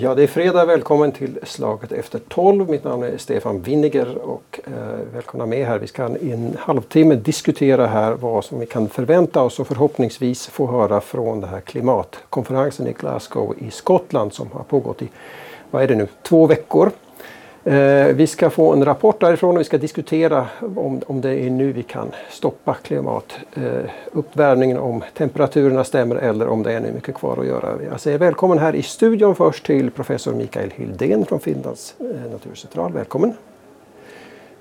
Ja, det är fredag. Välkommen till Slaget efter 12. Mitt namn är Stefan Winniger och eh, välkomna med här. Vi ska i en halvtimme diskutera här vad som vi kan förvänta oss och förhoppningsvis få höra från den här klimatkonferensen i Glasgow i Skottland som har pågått i, vad är det nu, två veckor. Eh, vi ska få en rapport därifrån och vi ska diskutera om, om det är nu vi kan stoppa klimatuppvärmningen, om temperaturerna stämmer eller om det är ännu mycket kvar att göra. Jag säger välkommen här i studion först till professor Mikael Hildén från Finlands eh, naturcentral. Välkommen!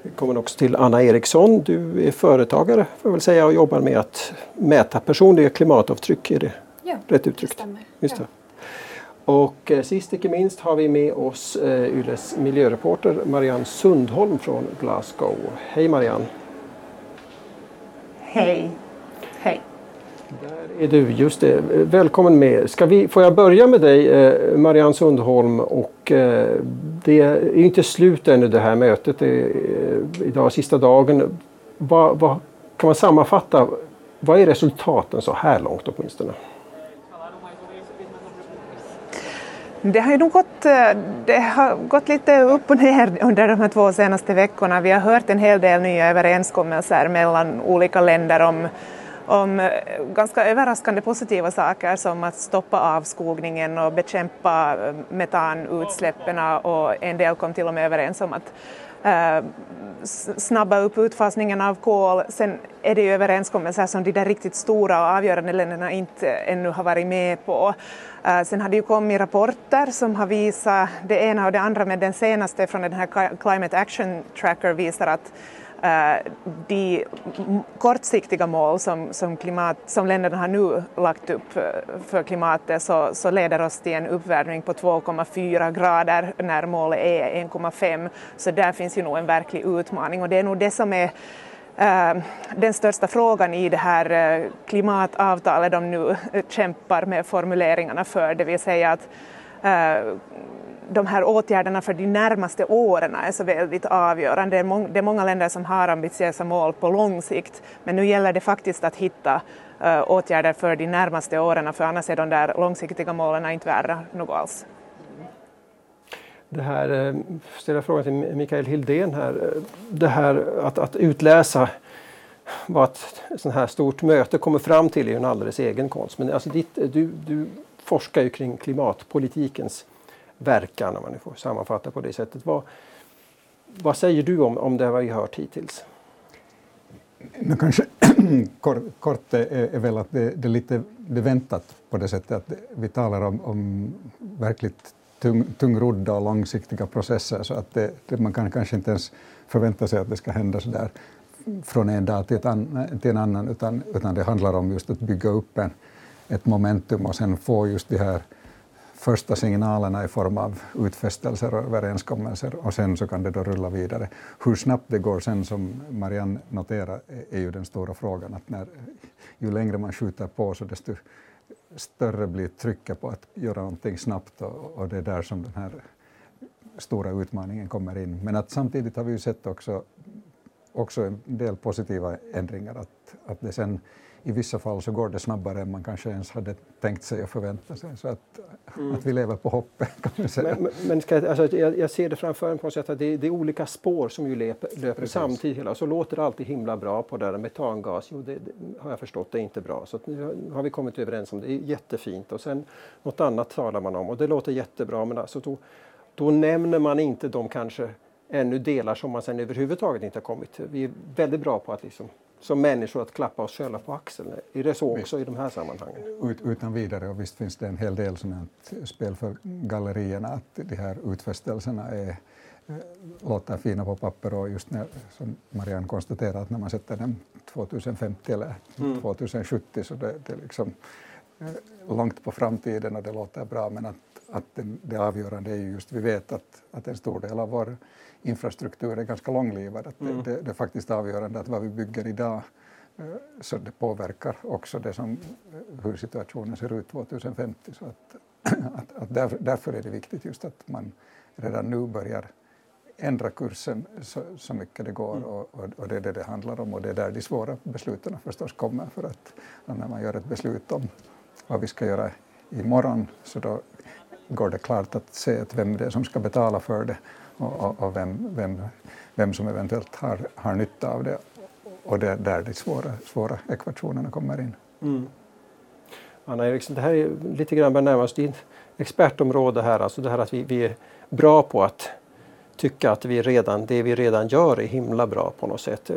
Välkommen också till Anna Eriksson. Du är företagare får jag väl säga och jobbar med att mäta personliga klimatavtryck. Är det ja, rätt uttryckt? Det stämmer. Just det. Ja. Och eh, sist icke minst har vi med oss eh, Yles miljöreporter Marianne Sundholm från Glasgow. Hej Marianne! Hej. Hej. Där är du, just det. Välkommen med. Ska vi, får jag börja med dig eh, Marianne Sundholm och det är inte slut ännu det här mötet. Det är, idag sista dagen. Vad, vad, kan man sammanfatta? Vad är resultaten så här långt åtminstone? Det har ju nog gått, eh, det har gått lite upp och ner under de här två senaste veckorna. Vi har hört en hel del nya överenskommelser mellan olika länder om, om eh, ganska överraskande positiva saker som att stoppa avskogningen och bekämpa eh, metanutsläppen och en del kom till och med överens om att Eh, snabba upp utfasningen av kol. Sen är det ju överenskommelser som de där riktigt stora och avgörande länderna inte ännu har varit med på. Eh, sen har det ju kommit rapporter som har visat det ena och det andra, men den senaste från den här Climate Action Tracker visar att Eh, de kortsiktiga mål som, som, klimat, som länderna har nu lagt upp eh, för klimatet så, så leder oss till en uppvärmning på 2,4 grader när målet är 1,5. Så där finns ju nog en verklig utmaning och det är nog det som är eh, den största frågan i det här klimatavtalet de nu kämpar med formuleringarna för, det vill säga att de här åtgärderna för de närmaste åren är så väldigt avgörande. Det är, må det är många länder som har ambitiösa mål på lång sikt, men nu gäller det faktiskt att hitta eh, åtgärder för de närmaste åren, för annars är de där långsiktiga målen inte värda något alls. Det här, eh, ställa frågan till Mikael Hildén här. Det här att, att utläsa vad ett sånt här stort möte kommer fram till är ju en alldeles egen konst. Men alltså ditt, du, du forskar ju kring klimatpolitikens verkan om man nu får sammanfatta på det sättet. Vad, vad säger du om, om det vi hört hittills? No, kanske kort, kort är, är väl att det, det, är lite det väntat på det sättet att vi talar om, om verkligt tung, tungrodda och långsiktiga processer så att det, det, man kan kanske inte ens förvänta sig att det ska hända så där från en dag till, an, till en annan utan, utan det handlar om just att bygga upp en, ett momentum och sen få just de här första signalerna i form av utfästelser och överenskommelser och sen så kan det då rulla vidare. Hur snabbt det går sen, som Marianne noterar, är ju den stora frågan. Att när, ju längre man skjuter på så desto större blir trycket på att göra någonting snabbt och, och det är där som den här stora utmaningen kommer in. Men att samtidigt har vi ju sett också, också en del positiva ändringar, att, att det sen i vissa fall så går det snabbare än man kanske ens hade tänkt sig och förväntat sig. Så att, mm. att vi lever på hoppet kan man säga. Men, men ska, alltså, jag, jag, ser det framför mig på något sätt att det, det, är olika spår som ju löper, löper samtidigt. Hela. Så låter det alltid himla bra på det där metangas. Jo, det, det, har jag förstått, det är inte bra. Så nu har vi kommit överens om det. Det är jättefint. Och sen något annat talar man om och det låter jättebra. Men alltså då, då nämner man inte de kanske ännu delar som man sen överhuvudtaget inte har kommit. Vi är väldigt bra på att liksom som människor att klappa oss själva på axeln. Är det så också i de här sammanhangen? Ut, utan vidare, och visst finns det en hel del som är ett spel för gallerierna, att de här utfästelserna är, eh, låter fina på papper och just när, som Marianne konstaterar, att när man sätter den 2050 eller mm. 2070 så det, det är liksom eh, långt på framtiden och det låter bra men att, att den, det avgörande är ju just vi vet att, att en stor del av vår infrastruktur är ganska långlivad. Att mm. det, det, det, är faktiskt avgörande att vad vi bygger idag eh, så det påverkar också det som, eh, hur situationen ser ut 2050. Så att, att, att därför, därför, är det viktigt just att man redan nu börjar ändra kursen så, så mycket det går Mm. och, och, och det är det det handlar om och det är där de svåra besluten förstås kommer för att när man gör ett beslut om vad vi ska göra imorgon så då går det klart att se att vem det är som ska betala för det och, och, och vem, vem, vem som eventuellt har, har nytta av det. Och det är där de svåra, svåra ekvationerna kommer in. Mm. Anna Eriksson, det här är lite grann börjar närma oss expertområde här, alltså det här att vi, vi är bra på att tycka att vi redan, det vi redan gör är himla bra på något sätt.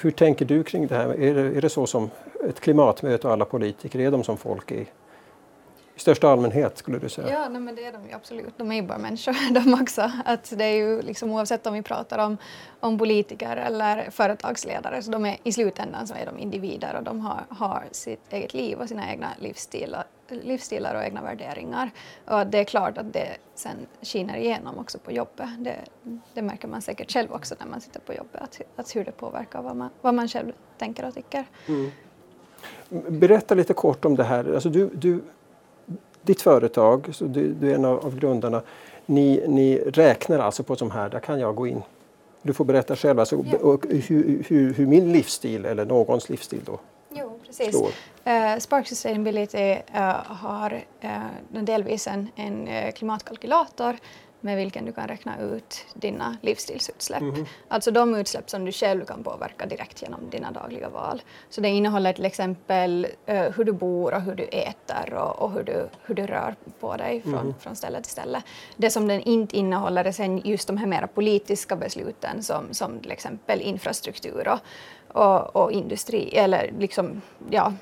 Hur tänker du kring det här? Är det, är det så som ett klimatmöte och alla politiker, är de som folk i, i största allmänhet skulle du säga? Ja, nej, men det är de absolut. De är ju bara människor de också. Att det är ju liksom, oavsett om vi pratar om, om politiker eller företagsledare så de är, i slutändan så är de individer och de har, har sitt eget liv och sina egna livsstilar, livsstilar och egna värderingar. Och det är klart att det sen skiner igenom också på jobbet. Det, det märker man säkert själv också när man sitter på jobbet, att, att hur det påverkar vad man, vad man själv tänker och tycker. Mm. Berätta lite kort om det här. Alltså du, du, ditt företag, så du, du är en av, av grundarna, ni, ni räknar alltså på som här, där kan jag gå in. Du får berätta själv alltså, Ja. och hur, hur, hur min livsstil eller någons livsstil då Jo, precis. slår. Uh, Spark Sustainability uh, har uh, delvis en, en klimatkalkylator med vilken du kan räkna ut dina livsstilsutsläpp. Mhm. Alltså de utsläpp som du själv kan påverka direkt genom dina dagliga val. Så det innehåller till exempel uh, hur du bor och hur du äter och, och hur, du, hur du rör på dig från, Mhm. från ställe till ställe. Det som den inte innehåller är sen just de här mera politiska besluten som, som till exempel infrastruktur och, och, och industri, eller liksom, ja,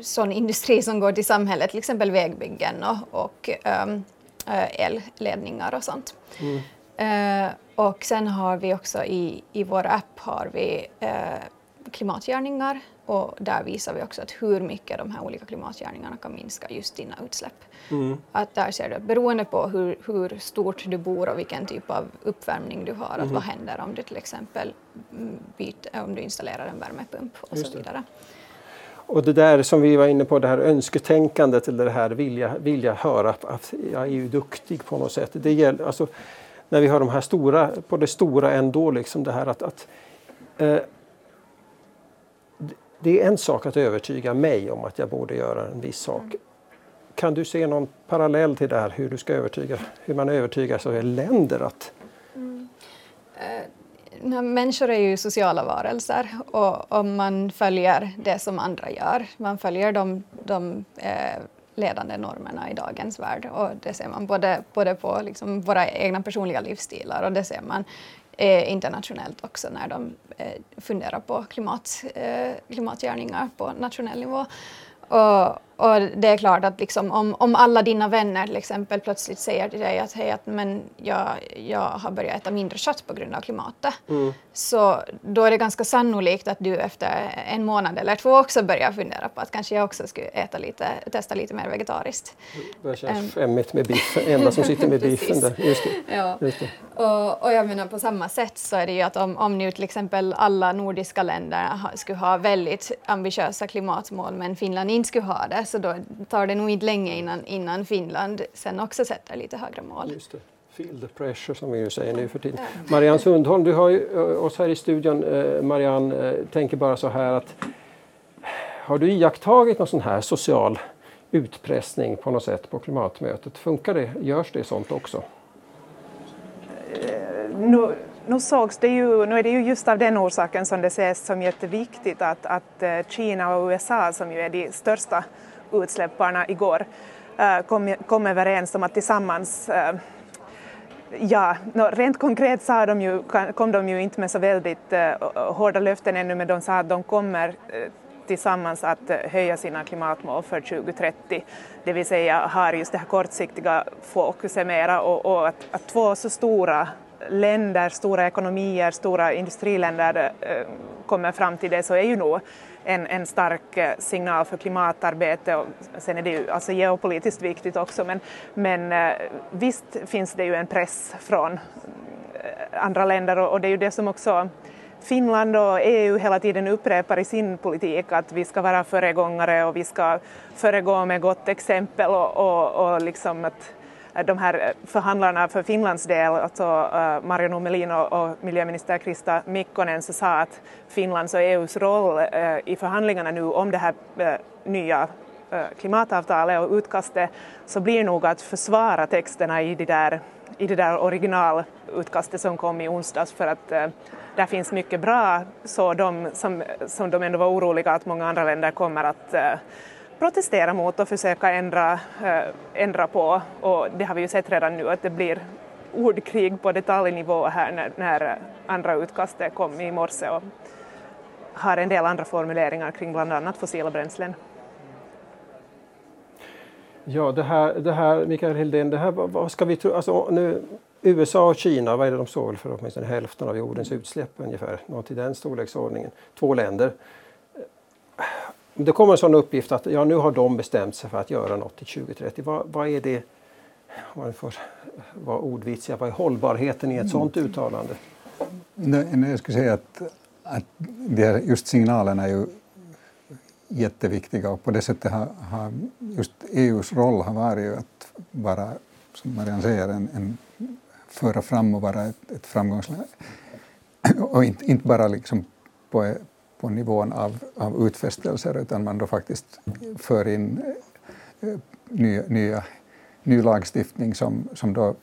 sån industri som går till samhället, till exempel vägbyggen och, och um, elledningar och sånt. Mm. Eh, och sen har vi också i, i vår app har vi eh, klimatgärningar och där visar vi också att hur mycket de här olika klimatgärningarna kan minska just dina utsläpp. Mm. Att där ser du att beroende på hur, hur stort du bor och vilken typ av uppvärmning du har, att vad händer om du till exempel mm, byter, om du installerar en värmepump och Just så det. Och det där som vi var inne på, det här önsketänkandet eller det här vilja, vilja höra att jag är ju duktig på något sätt. Det gäller, alltså, när vi har de här stora, på det stora ändå, liksom det här att, att eh, det- är en sak att övertyga mig om att jag borde göra en viss sak. Kan du se någon parallell till det här, hur, du ska övertyga, hur man övertygar så länder att människor är ju sociala varelser och om man följer det som andra gör, man följer de, de eh, ledande normerna i dagens värld och det ser man både, både på liksom våra egna personliga livsstilar och det ser man eh, internationellt också när de eh, funderar på klimat, eh, klimatgärningar på nationell nivå. Och, och det är klart att liksom, om, om alla dina vänner till exempel plötsligt säger till dig att, hej, att men jag, jag har börjat äta mindre kött på grund av klimatet, mm så då är det ganska sannolikt att du efter en månad eller två också börjar fundera på att kanske jag också skulle äta lite, testa lite mer vegetariskt. det känns skämmigt med biffen, enda som sitter med biffen där. Just det. Ja. Just det. Och, och jag menar på samma sätt så är det ju att om, om nu till exempel alla nordiska länder skulle ha väldigt ambitiösa klimatmål men Finland inte skulle ha det så då tar det nog inte länge innan, innan Finland sen också sätter lite högre mål. Just det. Feel the pressure som vi ju säger nu för tiden. Marianne Sundholm, du har ju eh, oss här i studion. Eh, Marianne, eh, tänker bara så här att har du iakttagit någon sån här social utpressning på något sätt på klimatmötet? Funkar det? Görs det sånt också? nu, nu, sågs det ju, nu är det ju just av den orsaken som det ses som jätteviktigt att, att Kina och USA, som ju är de största utsläpparna igår, kom, kom överens om att tillsammans Ja, no, rent konkret sa de ju, kom de ju inte med så väldigt uh, hårda löften ännu, men de sa att de kommer uh, tillsammans att eh, höja sina klimatmål för 2030. Det vill säga har just det här kortsiktiga fokuset mera och, och att, att två så stora länder, stora ekonomier, stora industriländer eh, kommer fram till det så är ju nog en, en stark eh, signal för klimatarbete och sen är det ju alltså geopolitiskt viktigt också men, men eh, visst finns det ju en press från andra länder och, och det är ju det som också Finland och EU hela tiden upprepar i sin politik att vi ska vara föregångare och vi ska föregå med gott exempel och, och, och liksom att de här eh, förhandlarna för Finlands del, alltså eh, Mario Melin och miljöminister Krista Mikkonen, så sa att Finlands och EUs roll eh, i förhandlingarna nu om det här nya klimatavtalet och utkastet så blir nog att försvara texterna i det där, i det där originalutkastet som kom i onsdags för att där finns mycket bra, så de som, som de ändå var oroliga att många andra länder kommer att protestera mot och försöka ändra, eh, ändra på. Och det har vi ju sett redan nu att det blir ordkrig på detaljnivå här när, när eh, andra utkastet kom i morse och har en del andra formuleringar kring bland annat fossila bränslen. Ja, det här, det här Mikael Hildén, det här, vad ska vi tro? Alltså, nu, USA och Kina, vad är det de står för åtminstone hälften av jordens utsläpp ungefär, något i den storleksordningen. Två länder det kommer en sån uppgift att ja, nu har de bestämt sig för att göra något till 2030. Vad, vad är det, om man får vara ordvitsiga, vad är hållbarheten i ett mm. sådant uttalande? Nej, jag skulle säga att, att det just signalerna är ju jätteviktiga och på det sättet har, har just EUs roll har varit att vara, som Marianne säger, en, en föra fram och vara ett, ett framgångsland. Och inte, inte bara liksom på, på nivån av, av utfästelser utan man då faktiskt för in eh, nya, nya, ny lagstiftning som, som då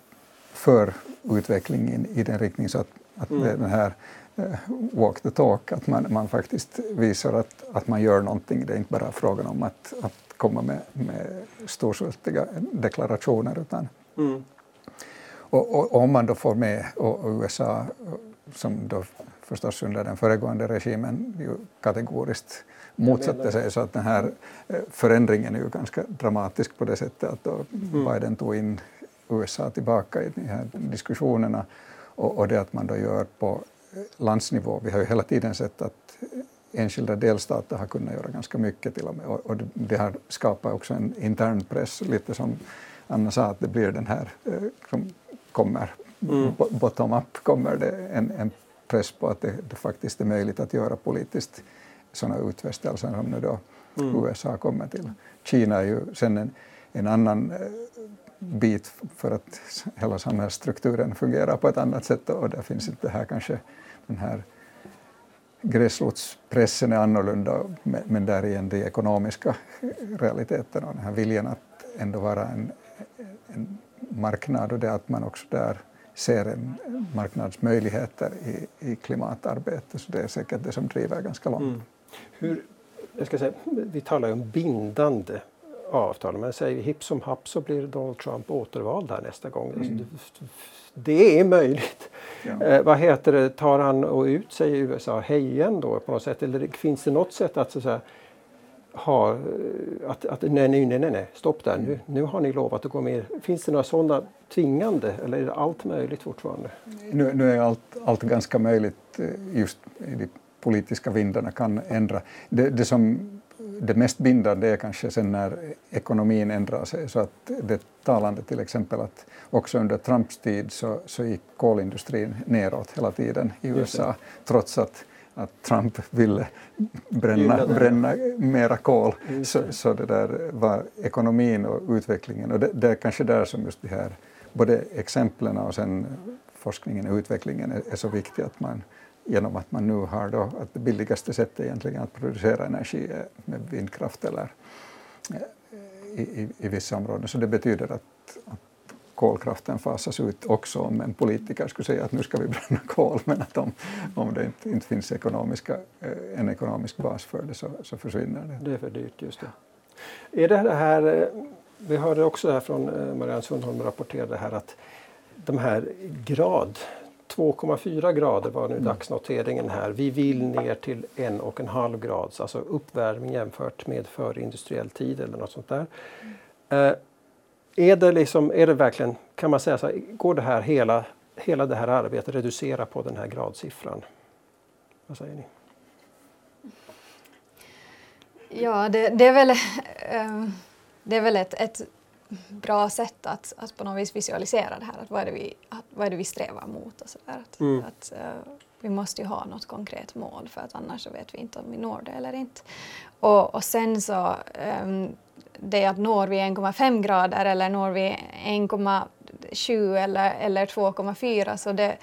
för utvecklingen i den riktning så att, att mm. den här uh, walk the talk, att man, man faktiskt visar att, att man gör någonting. Det är inte bara frågan om att, att komma med, med storsvulstiga deklarationer utan mm. och, och, om man då får med och, och USA som då förstås under den föregående regimen ju kategoriskt motsatte sig så att den här eh, förändringen är ju ganska dramatisk på det sättet att då mm. Biden tog in USA tillbaka i de här diskussionerna och, och det att man då gör på landsnivå. Vi har ju hela tiden sett att enskilda delstater har kunnat göra ganska mycket till och med och, och det har skapat också en intern press, lite som Anna sa, att det blir den här eh, som kommer mm. bottom-up, kommer det en, en press på att det, det, faktiskt är möjligt att göra politiskt sådana utfästelser som nu då mm. USA kommer till. Kina är ju sen en, en annan eh, bit för att hela samhällsstrukturen fungerar på ett annat sätt och där finns inte här kanske den här gräsrotspressen är annorlunda men där igen de ekonomiska realiteterna och den här viljan att ändå vara en, en marknad och det att man också där ser en marknadsmöjligheter i, i klimatarbetet. Så det är säkert det som driver ganska långt. Mm. Hur, jag ska säga, vi talar ju om bindande avtal, men säger hipp som happ så blir Donald Trump återvald här nästa gång. Mm. Alltså, det, det, är möjligt. Ja. Eh, vad heter det, tar han och ut sig i USA hejen då på något sätt? Eller finns det något sätt att så att säga, ha, eh, att, att nej, nej, nej, nej, stopp där, nu, nu har ni lovat att gå med. Finns det några sådana tvingande eller är det allt möjligt fortfarande? Nu, nu är allt, allt ganska möjligt, eh, just de politiska vindarna kan ändra. Det, det, som, det mest bindande är kanske sen när ekonomin ändrar sig, så att det talande till exempel att också under Trumps tid så, så gick kolindustrin neråt hela tiden i USA, trots att att Trump ville bränna, bränna mera kol. Så, så det där var ekonomin och utvecklingen och det, det är kanske där som just de här både exemplen och sen forskningen och utvecklingen är, är så viktiga att man genom att man nu har då att det billigaste sättet egentligen att producera energi är med vindkraft eller i, i, i vissa områden. Så det betyder att, att kolkraften fasas ut också om en politiker skulle säga att nu ska vi bränna kol, men att om, om det inte, inte finns ekonomiska, eh, en ekonomisk bas för det så, så försvinner det. Det är för dyrt, just det. Är det här, eh, vi hörde också här från eh, Marianne Sundholm rapporterade här att de här grad 2,4 grader var nu mm. dagsnoteringen här. Vi vill ner till en och en halv grads, alltså uppvärmning jämfört med förindustriell tid eller något sånt där. Mm. Är det, liksom, är det verkligen, kan man säga så här, går det här hela, hela det här arbetet reducera på den här gradsiffran? Vad säger ni? Ja, det, det är väl, äh, det är väl ett, ett bra sätt att, att på något vis visualisera det här. Att vad, är det vi, att, vad är det vi strävar mot? Och så där. Att, mm. att, uh, vi måste ju ha något konkret mål för att annars så vet vi inte om vi når det eller inte. Och, och sen så um, det att når vi 1,5 grader eller når vi 1,7 eller, eller 2,4 så det,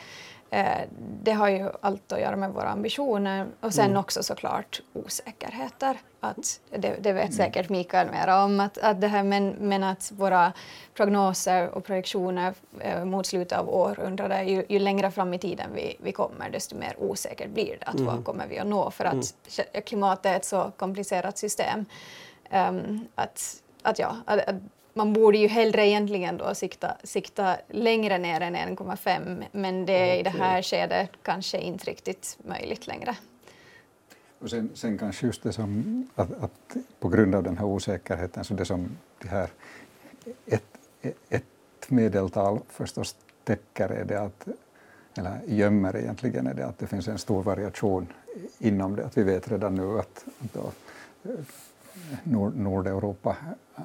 det har ju allt att göra med våra ambitioner och sen mm. också såklart osäkerheter. Att det, det vet mm. säkert Mikael mer om, att, att det här, men, men att våra prognoser och projektioner eh, mot slutet av århundradet, ju, ju längre fram i tiden vi, vi kommer, desto mer osäkert blir det. Att mm. Vad kommer vi att nå? För att mm. klimatet är ett så komplicerat system. Um, att, att, ja, att man borde ju hellre egentligen då sikta, sikta längre ner än 1,5 men det är i det här skedet kanske inte riktigt möjligt längre. Och sen, sen kanske just det som att, att, på grund av den här osäkerheten så det som det här ett, ett medeltal förstås täcker är det att, eller gömmer egentligen är det att det finns en stor variation inom det. Att vi vet redan nu att då, Nord Nordeuropa,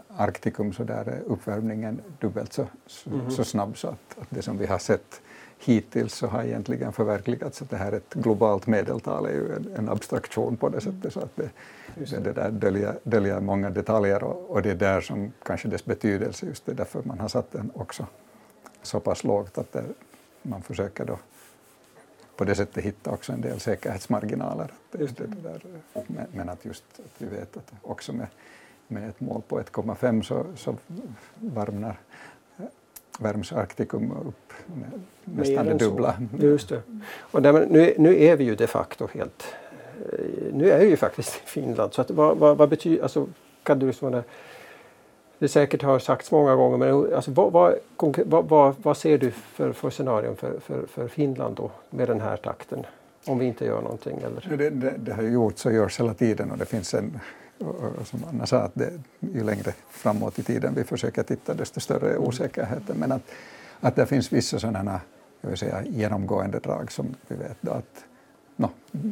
Arktikum, så där är uppvärmningen dubbelt så, så, mm. så snabb så att, att, det som vi har sett hittills så har egentligen förverkligats. Att det här ett globalt medeltal är ju en, en abstraktion på det sättet så att det, det, det där döljer, döljer många detaljer och, och, det är där som kanske dess betydelse just är därför man har satt den också så pass lågt att det, man försöker då på det sättet hitta också en del säkerhetsmarginaler. Just det där. Men att just att vi vet att också med, med ett mål på 1,5 så, så varmnar värms Arktikum upp med nästan det dubbla. Just det. Och där, nu, nu är vi ju de facto helt... Nu är vi ju faktiskt i Finland. Så att, vad, vad, vad betyder... Alltså, kan du liksom, det säkert har sagts många gånger, men alltså, vad, vad, vad, vad ser du för, för scenarion för, för, för Finland då med den här takten? Om vi inte gör någonting? Eller? Det, det, det har gjorts och görs hela tiden och det finns en, som Anna sa, att det, ju längre framåt i tiden vi försöker titta desto större är osäkerheten. Men att, att det finns vissa sådana jag vill säga, genomgående drag som vi vet då att no,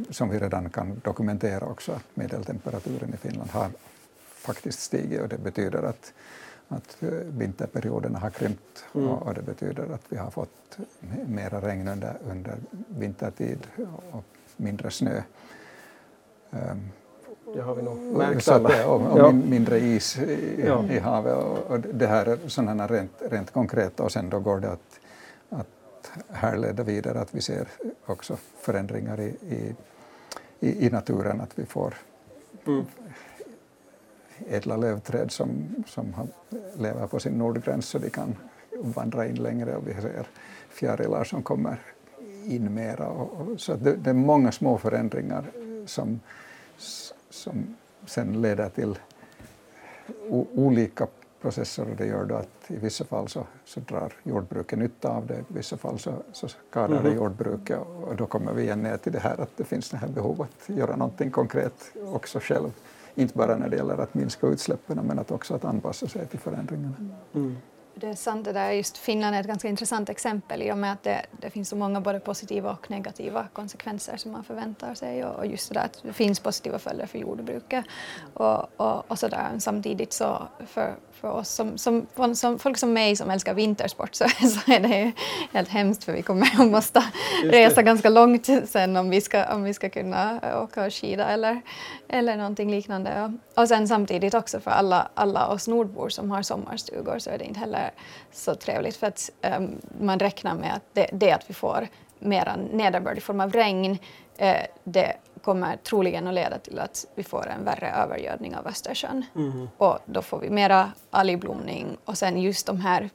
som vi redan kan dokumentera också att medeltemperaturen i Finland har faktiskt stigit och det betyder att, att eh, vinterperioderna har krympt mm. och, det betyder att vi har fått mera regn under, under vintertid och mindre snö. Um, det har vi nog märkt alla. Och, och ja. mindre is i, ja. i havet. Och, och, det här är sådana rent, rent konkreta och sen då går det att, att härleda vidare att vi ser också förändringar i, i, i, i naturen, att vi får mm ädla lövträd som, som har, lever på sin nordgräns så de kan vandra in längre och vi ser fjärilar som kommer in mera. Och, och, så det, det, är många små förändringar som, som sen leder till o, olika processer och det gör då att i vissa fall så, så drar jordbruket nytta av det, i vissa fall så, så skadar det mm. jordbruket och då kommer vi igen ner till det här att det finns det här behovet att göra någonting konkret också själv inte bara när det gäller att minska utsläppen men att också att anpassa sig till förändringarna. Mm. Det är sant, det där just Finland är ett ganska intressant exempel i och med att det, det, finns så många både positiva och negativa konsekvenser som man förväntar sig och, och just det där att det finns positiva följder för jordbruket och, och, och sådär. Samtidigt så för, för oss som, som, som, folk som mig som älskar vintersport så, så är det ju helt hemskt för vi kommer att måste resa ganska långt sen om vi ska, om vi ska kunna åka skida eller, eller någonting liknande. Och, och sen samtidigt också för alla, alla oss nordbor som har sommarstugor så är det inte heller så trevligt för att um, man räknar med att det, det att vi får mera nederbörd i form av regn eh, det kommer troligen att leda till att vi får en värre övergödning av Östersjön. Mm. Och då får vi mera algblomning och sen just de här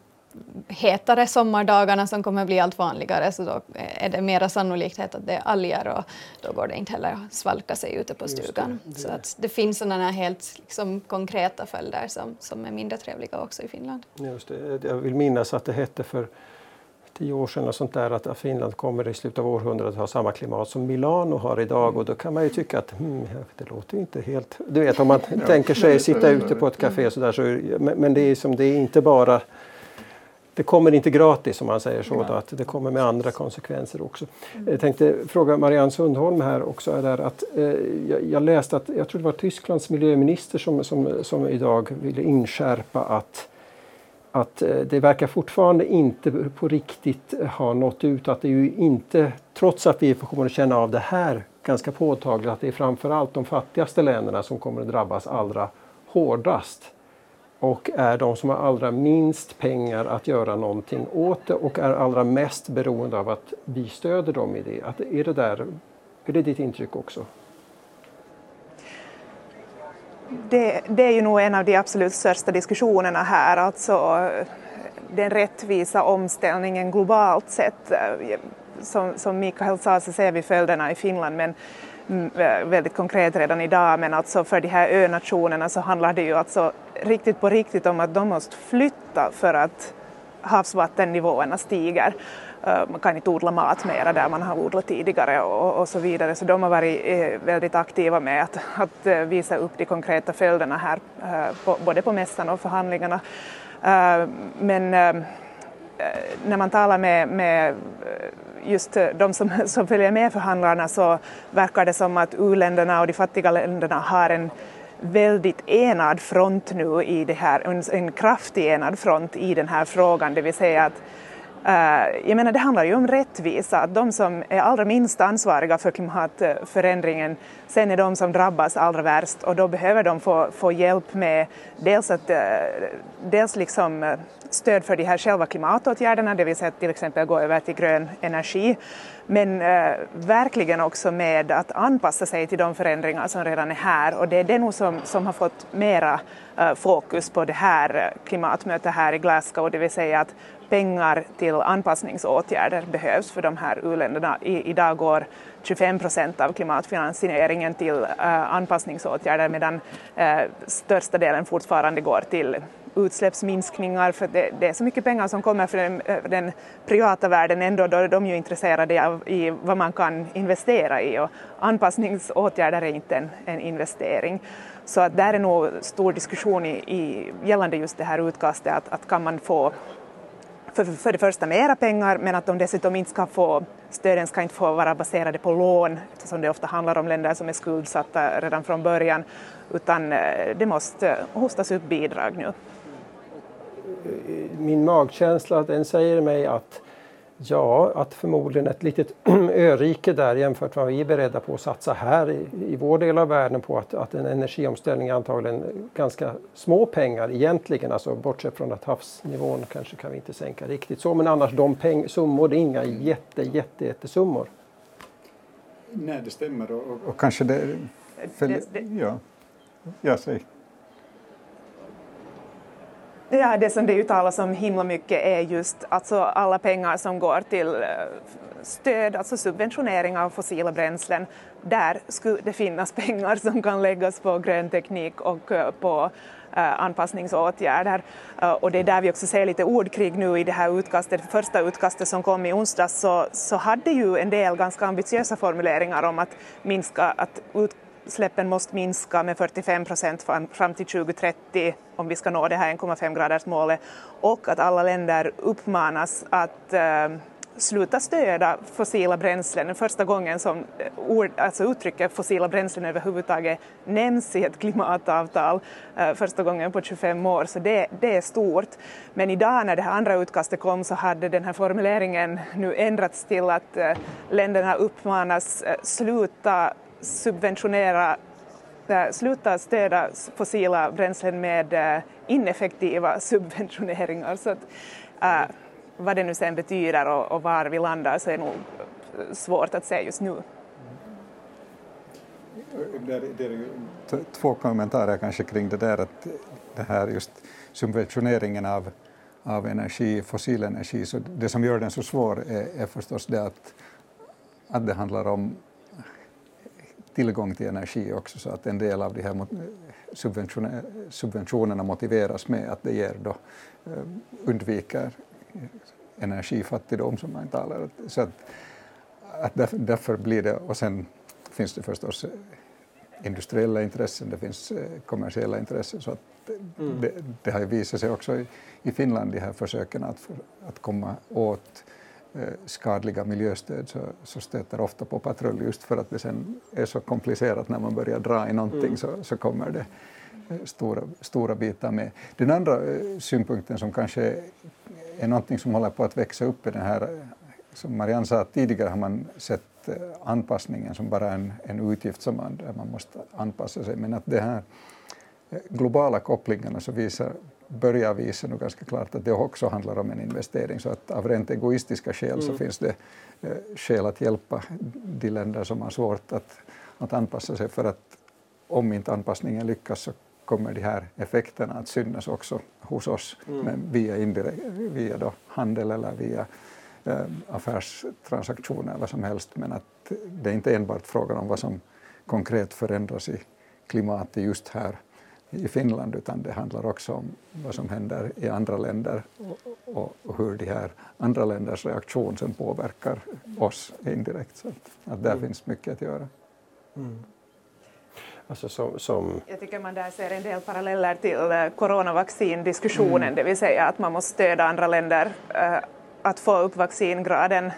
hetare sommardagarna som kommer bli allt vanligare så då är det mera sannolikhet att det är alger och då går det inte heller att svalka sig ute på stugan. Det, det. Så att det finns sådana här helt liksom, konkreta följder som, som är mindre trevliga också i Finland. Just det. Jag vill minnas att det hette för tio år sedan och sånt där att Finland kommer i slutet av århundradet ha samma klimat som Milano har idag och då kan man ju tycka att hmm, det låter inte helt... Du vet om man tänker sig sitta ute på ett café så där så men, men det är som det är inte bara det kommer inte gratis om man säger så, då, att det kommer med andra konsekvenser också. Jag tänkte fråga Marianne Sundholm här också. Är där att, eh, jag, läste att, jag tror det var Tysklands miljöminister som, som, som idag ville inskärpa att att eh, det verkar fortfarande inte på riktigt ha nått ut. Att det ju inte, trots att vi kommer att känna av det här ganska påtagligt, att det är framförallt de fattigaste länderna som kommer att drabbas allra hårdast och är de som har allra minst pengar att göra någonting åt det och är allra mest beroende av att vi stöder dem i det. Att är, det där, är det ditt intryck också? Det, det, är ju nog en av de absolut största diskussionerna här, alltså den rättvisa omställningen globalt sett. Som, som Mikael sa så ser vi följderna i Finland men mm, väldigt konkret redan idag men alltså för de här önationerna så handlar det ju alltså riktigt på riktigt om att de måste flytta för att havsvattennivåerna stiger. Eh, man kan inte odla mat mera där man har odlat tidigare och, och så vidare. Så de har varit eh, väldigt aktiva med att, att eh, visa upp de konkreta följderna här, både på mässan och förhandlingarna. Men när man talar med, med just de som, som följer med förhandlarna så verkar det som att u-länderna och de fattiga länderna har en väldigt enad front nu i det här, en, en kraftig enad front i den här frågan, det vill säga att eh, jag menar, det handlar ju om rättvisa, att de som är allra minst ansvariga för klimatförändringen sen är de som drabbas allra värst. Och då behöver de få, få hjälp med dels, att, eh, dels liksom, eh, stöd för de här själva klimatåtgärderna, det vill säga till exempel gå över till grön energi, men eh, verkligen också med att anpassa sig till de förändringar som redan är här och det är det nog som, som har fått mera eh, fokus på det här eh, klimatmötet här i Glasgow, det vill säga att pengar till anpassningsåtgärder behövs för de här u-länderna. I, idag går 25 procent av klimatfinansieringen till eh, anpassningsåtgärder medan eh, största delen fortfarande går till utsläppsminskningar för det, det, är så mycket pengar som kommer från den, den, privata världen ändå då är de ju intresserade av i vad man kan investera i och anpassningsåtgärder är inte en, en investering. Så att där är nog stor diskussion i, i, gällande just det här utkastet att, att kan man få för, för det första mera pengar men att de dessutom inte ska få, stöden ska inte få vara baserade på lån eftersom det ofta handlar om länder som är skuldsatta redan från början utan eh, det måste eh, hostas upp bidrag nu. Min magkänsla den säger mig att Ja, att förmodligen ett litet örike där jämfört med vad vi är beredda på att satsa här i, i vår del av världen på att, att en energiomställning är antagligen ganska små pengar egentligen, alltså bortsett från att havsnivån kanske kan vi inte sänka riktigt så, men annars de peng, summor, det är inga jätte, jätte, jättesummor. Nej, det stämmer och, och, och kanske det... För, det, det ja, ja, säg. Ja, det som det uttalas om himla mycket är just alltså alla pengar som går till eh, stöd, alltså subventionering av fossila bränslen. Där skulle det finnas pengar som kan läggas på grön teknik och eh, på eh, anpassningsåtgärder. Och det är där vi också ser lite ordkrig nu i det här utkastet. Det första utkastet som kom i onsdags så, så hade ju en del ganska ambitiösa formuleringar om att minska att ut, utsläppen måste minska med 45 procent fram till 2030 om vi ska nå det här 1,5 graders målet och att alla länder uppmanas att eh, sluta stödja fossila bränslen. Den första gången som eh, ord, alltså uttrycket fossila bränslen överhuvudtaget nämns i ett klimatavtal, eh, första gången på 25 år, så det, det, är stort. Men idag när det här andra utkastet kom så hade den här formuleringen nu ändrats till att länderna uppmanas sluta subventionera, eh, sluta stödja fossila bränslen med eh, ineffektiva subventioneringar. Så att, äh, vad det nu sen betyder och, och var vi landar så är nog svårt att säga just nu. Två kommentarer kanske kring det där att det här just subventioneringen av, av energi, fossil energi, så det som gör den så svår är, är förstås det att, att det handlar om tillgång till energi också så att en del av de här subventionerna motiveras med att det ger då, eh, undviker energifattigdom som man talar så att, att därför blir det, och sen finns det förstås industriella intressen, det finns eh, kommersiella intressen så att mm. det, det, har visat sig också i, i Finland de här försöken att, för, att komma åt Eh, skadliga miljöstöd så, så stöter ofta på patrull just för att det sen är så komplicerat när man börjar dra i någonting mm. så, så kommer det eh, stora, stora bitar med. Den andra eh, synpunkten som kanske är någonting som håller på att växa upp är den här, som Marianne sa, tidigare har man sett anpassningen som bara en, en utgift som man, man måste anpassa sig, men att det här globala kopplingarna så visar, börjar visa nu ganska klart att det också handlar om en investering. Så att av rent egoistiska skäl mm. så finns det eh, skäl att hjälpa de länder som har svårt att, att anpassa sig för att om inte anpassningen lyckas så kommer de här effekterna att synas också hos oss mm. men via, indirekt, via då handel eller via eh, affärstransaktioner vad som helst. Men att det är inte enbart frågan om vad som konkret förändras i klimatet just här i Finland utan det handlar också om vad som händer i andra länder och, och hur de här andra länders reaktion sen påverkar oss indirekt. Så att, där mm. finns mycket att göra. Mm. Alltså som, som... Jag tycker man där ser en del paralleller till eh, coronavaccindiskussionen, mm. det vill säga att man måste stödja andra länder äh, att få upp vaccingraden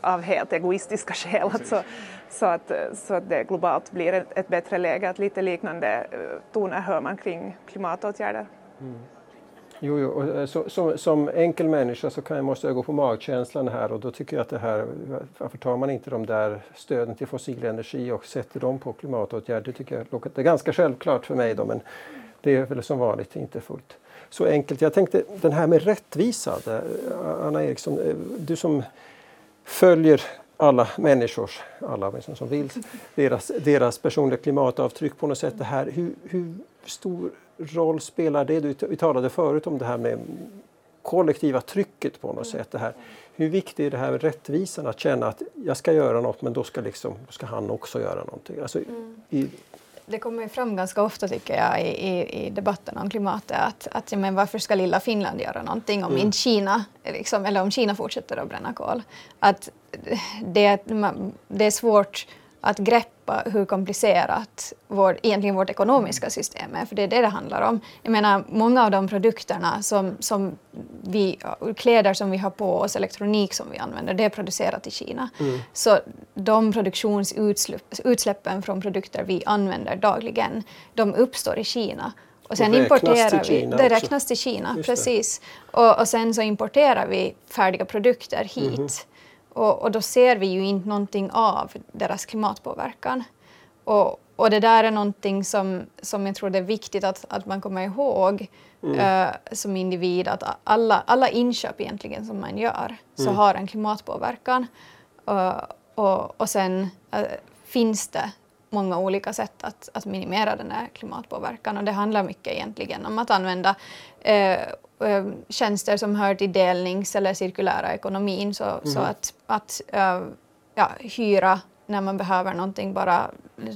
av helt egoistiska skäl. Alltså, så, att, eh, så att det globalt blir ett, ett bättre läge. Att lite liknande eh, toner hör man kring klimatåtgärder. Mm. Jo, jo och eh, så, som, som enkel människa så kan jag, måste jag gå på magkänslan här och då tycker jag att det här, varför tar man inte de där stöden till fossil energi och sätter dem på klimatåtgärder? Det tycker jag det är ganska självklart för mig då men det är väl som vanligt inte fullt så enkelt. Jag tänkte den här med rättvisa, Anna Eriksson, du som följer alla människors, alla som vill, deras, deras personliga klimatavtryck på något sätt. Det här, hur, hur stor roll spelar det? Vi talade förut om det här med kollektiva trycket på något sätt. Det här. Hur viktigt är det här med rättvisan, att känna att jag ska göra något men då ska, liksom, då ska han också göra någonting. Alltså, mm. i, det kommer fram ganska ofta tycker jag i, i, i debatten om klimatet att, att men varför ska lilla Finland göra någonting om mm. inte Kina, liksom, eller om Kina fortsätter att bränna kol. Att det, det är svårt att greppa hur komplicerat vår, egentligen vårt ekonomiska system är, för det är det det handlar om. Jag menar, många av de produkterna som, som vi, kläder som vi har på oss, elektronik som vi använder, det är producerat i Kina. Mm. Så de produktionsutsläppen från produkter vi använder dagligen, de uppstår i Kina. Och sen och importerar vi, det räknas till Kina, precis. Och, och sen så importerar vi färdiga produkter hit. Mm och, och, då ser vi ju inte någonting av deras klimatpåverkan. Och, och det där är någonting som, som jag tror det är viktigt att, att man kommer ihåg mm. uh, som individ, att alla, alla inköp egentligen som man gör så mm. har en klimatpåverkan. Uh, och, och sen uh, finns det många olika sätt att, att minimera den här klimatpåverkan och det handlar mycket egentligen om att använda eh, eh, tjänster som hör till delnings eller cirkulära ekonomin så, mm. så att, att eh, ja, hyra när man behöver någonting bara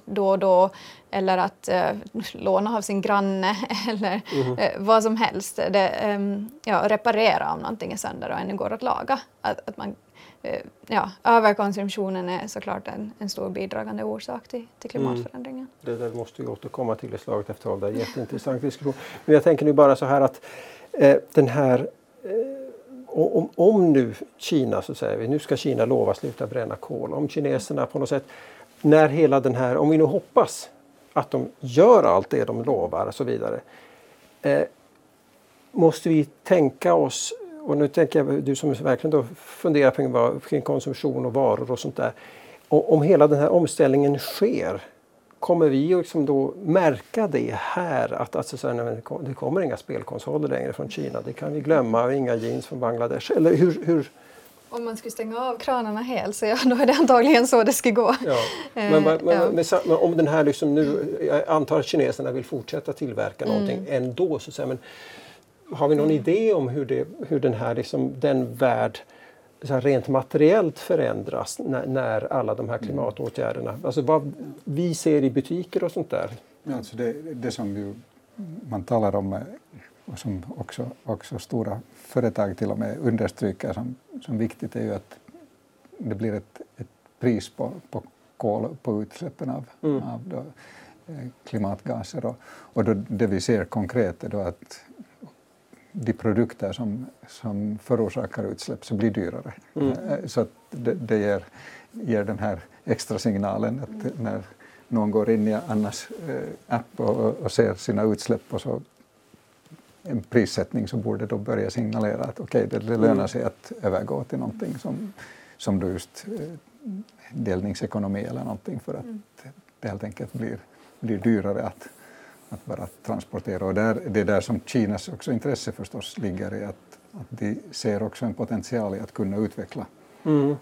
då och då eller att eh, låna av sin granne eller mm. eh, vad som helst. Det, eh, ja, reparera om någonting är sönder och ännu går att laga. Att, att man Eh, ja, överkonsumtionen är såklart en, en stor bidragande orsak till, till mm. klimatförändringen. Mm. Det där måste vi återkomma till i slaget efter. Det är jätteintressant diskussion. Men jag tänker nu bara så här att Eh, den här eh, om, om nu Kina, så säger vi, nu ska Kina lova sluta bränna kol. Om kineserna på något sätt, när hela den här, om vi nu hoppas att de gör allt det de lovar och så vidare. Eh, måste vi tänka oss och nu tänker jag, du som verkligen då funderar kring, kring konsumtion och varor och sånt där. Och om hela den här omställningen sker, kommer vi liksom då märka det här att alltså, det kommer inga spelkonsoler längre från Kina, det kan vi glömma, inga jeans från Bangladesh. Eller hur, hur? Om man skulle stänga av kranarna helt så ja, då är det antagligen så det ska gå. Ja. Men, men, men, men, om den här liksom nu, jag antar att kineserna vill fortsätta tillverka mm. någonting ändå, så säga, men har vi någon idé om hur, det, hur den här liksom, den värld så rent materiellt förändras när, när, alla de här mm. klimatåtgärderna, alltså vad vi ser i butiker och sånt där? Ja, alltså det, det som ju man talar om och som också, också stora företag till och med understryker som, som viktigt är ju att det blir ett, ett pris på, på kol på utsläppen av, mm. av då, eh, klimatgaser. Och, och då, det vi ser konkret är då att de produkter som, som förorsakar utsläpp så blir dyrare. Mm. Eh, så att det, det ger, ger den här extra signalen att när någon går in i Annas eh, app och, och ser sina utsläpp och så en prissättning så borde då börja signalera att okej, okay, det, det lönar sig att övergå till någonting som, som då just eh, delningsekonomi eller någonting för att mm. det helt enkelt blir, blir dyrare att, att bara transportera. Och där, det är där som Kinas också intresse förstås ligger i att, att de ser också en potential i att kunna utveckla mm.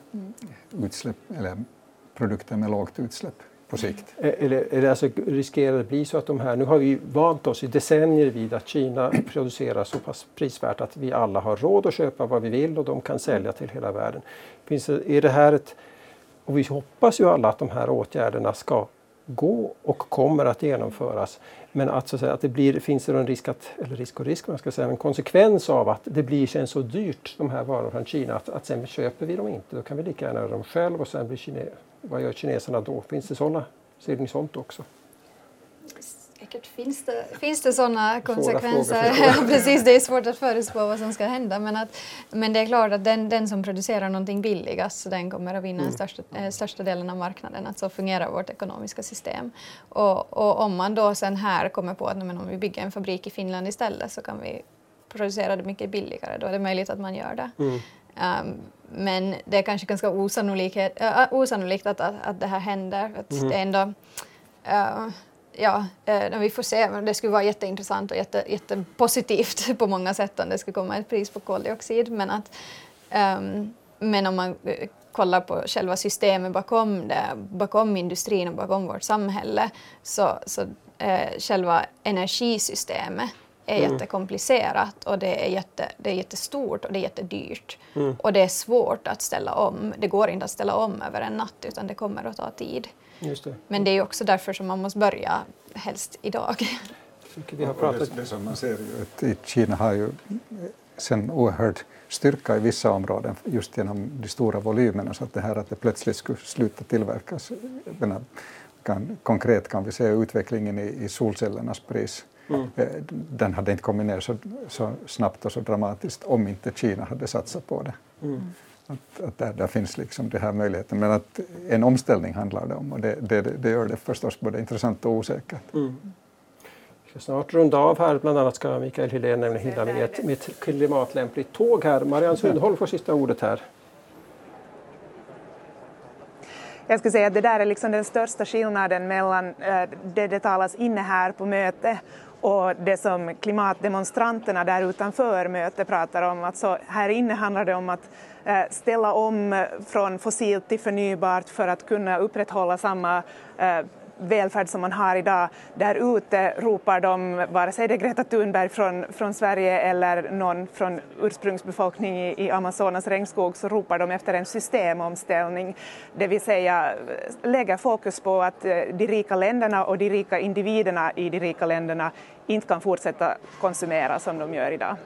utsläpp, eller produkter med lågt utsläpp på sikt. Eller, eller alltså, riskerar det bli så att de här, nu har vi vant oss i decennier vid att Kina producerar så pass prisvärt att vi alla har råd att köpa vad vi vill och de kan sälja till hela världen. Finns är det här ett, och vi hoppas ju alla att de här åtgärderna ska gå och kommer att genomföras. Men att, så att, säga, att det blir, finns det en risk, att, eller risk och risk, man ska säga, en konsekvens av att det blir sen så dyrt, de här varorna från Kina, att, att sen köper vi dem inte. Då kan vi lika gärna göra dem själv och sen blir Kine, vad gör kineserna då? Finns det sådana, ser ni sånt också? Säkert finns det, finns det sådana konsekvenser. Precis, det är svårt att förutspå vad som ska hända. Men, att, men det är klart att den, den som producerar någonting billigast, den kommer att vinna mm. största, äh, största delen av marknaden. Att så fungerar vårt ekonomiska system. Och, och om man då sen här kommer på att men om vi bygger en fabrik i Finland istället så kan vi producera det mycket billigare. Då är det möjligt att man gör det. Mm. Um, men det är kanske ganska osannolikt, äh, osannolikt att, att, att det här händer. Att mm. det är ändå, uh, ja, eh, vi får se. Det skulle vara jätteintressant och jätte, jättepositivt på många sätt om det skulle komma ett pris på koldioxid. Men, att, um, men om man eh, kollar på själva systemet bakom det, bakom industrin och bakom vårt samhälle, så, så eh, själva energisystemet är mm. jättekomplicerat och det är, jätte, det är jättestort och det är jättedyrt. Mm. Och det är svårt att ställa om. Det går inte att ställa om över en natt utan det kommer att ta tid. Det. Men det är också därför som man måste börja helst idag. Vi har pratat... Det, det som man ser ju att Kina har ju sen oerhörd styrka i vissa områden just genom de stora volymerna så att det här att det plötsligt skulle sluta tillverkas. Menar, kan, konkret kan vi se utvecklingen i, i solcellernas pris. Mm. Eh, den hade inte kommit ner så, så, snabbt och så dramatiskt om inte Kina hade satsat på det. Mm. Att, att där, där, finns liksom det här möjligheten. Men att en omställning handlar det om och det, det, det gör det förstås både intressant och osäkert. Mm. Vi ska snart runda av här. Bland annat ska Mikael Hillén nämligen hinna med ett, med ett klimatlämpligt tåg här. Marianne Sundholm får sista ordet här. Jag skulle säga att det där är liksom den största skillnaden mellan eh, det det talas inne här på mötet och det som klimatdemonstranterna där utanför mötet pratar om. Alltså här inne handlar det om att eh, ställa om eh, från fossilt till förnybart för att kunna upprätthålla samma välfärd som man har idag. Där ute ropar de, vare sig det är Greta Thunberg från, från Sverige eller någon från ursprungsbefolkning i, i Amazonas regnskog, så ropar de efter en systemomställning. Det vill säga lägga fokus på att eh, de rika länderna och de rika individerna i de rika länderna inte kan fortsätta konsumera som de gör idag.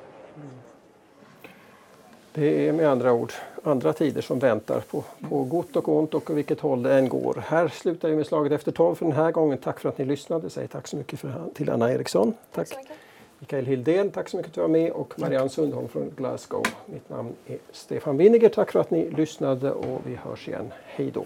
Det är med andra ord andra tider som väntar på, på gott och ont och vilket håll det än går. Här slutar vi med slaget efter tolv för den här gången. Tack för att ni lyssnade. Säg tack så mycket för, till Anna Eriksson. Tack. tack Mikael Hildén, tack så mycket för att du var med och Marianne Sundholm från Glasgow. Mitt namn är Stefan Winniger. Tack för att ni lyssnade och vi hörs igen. Hej då!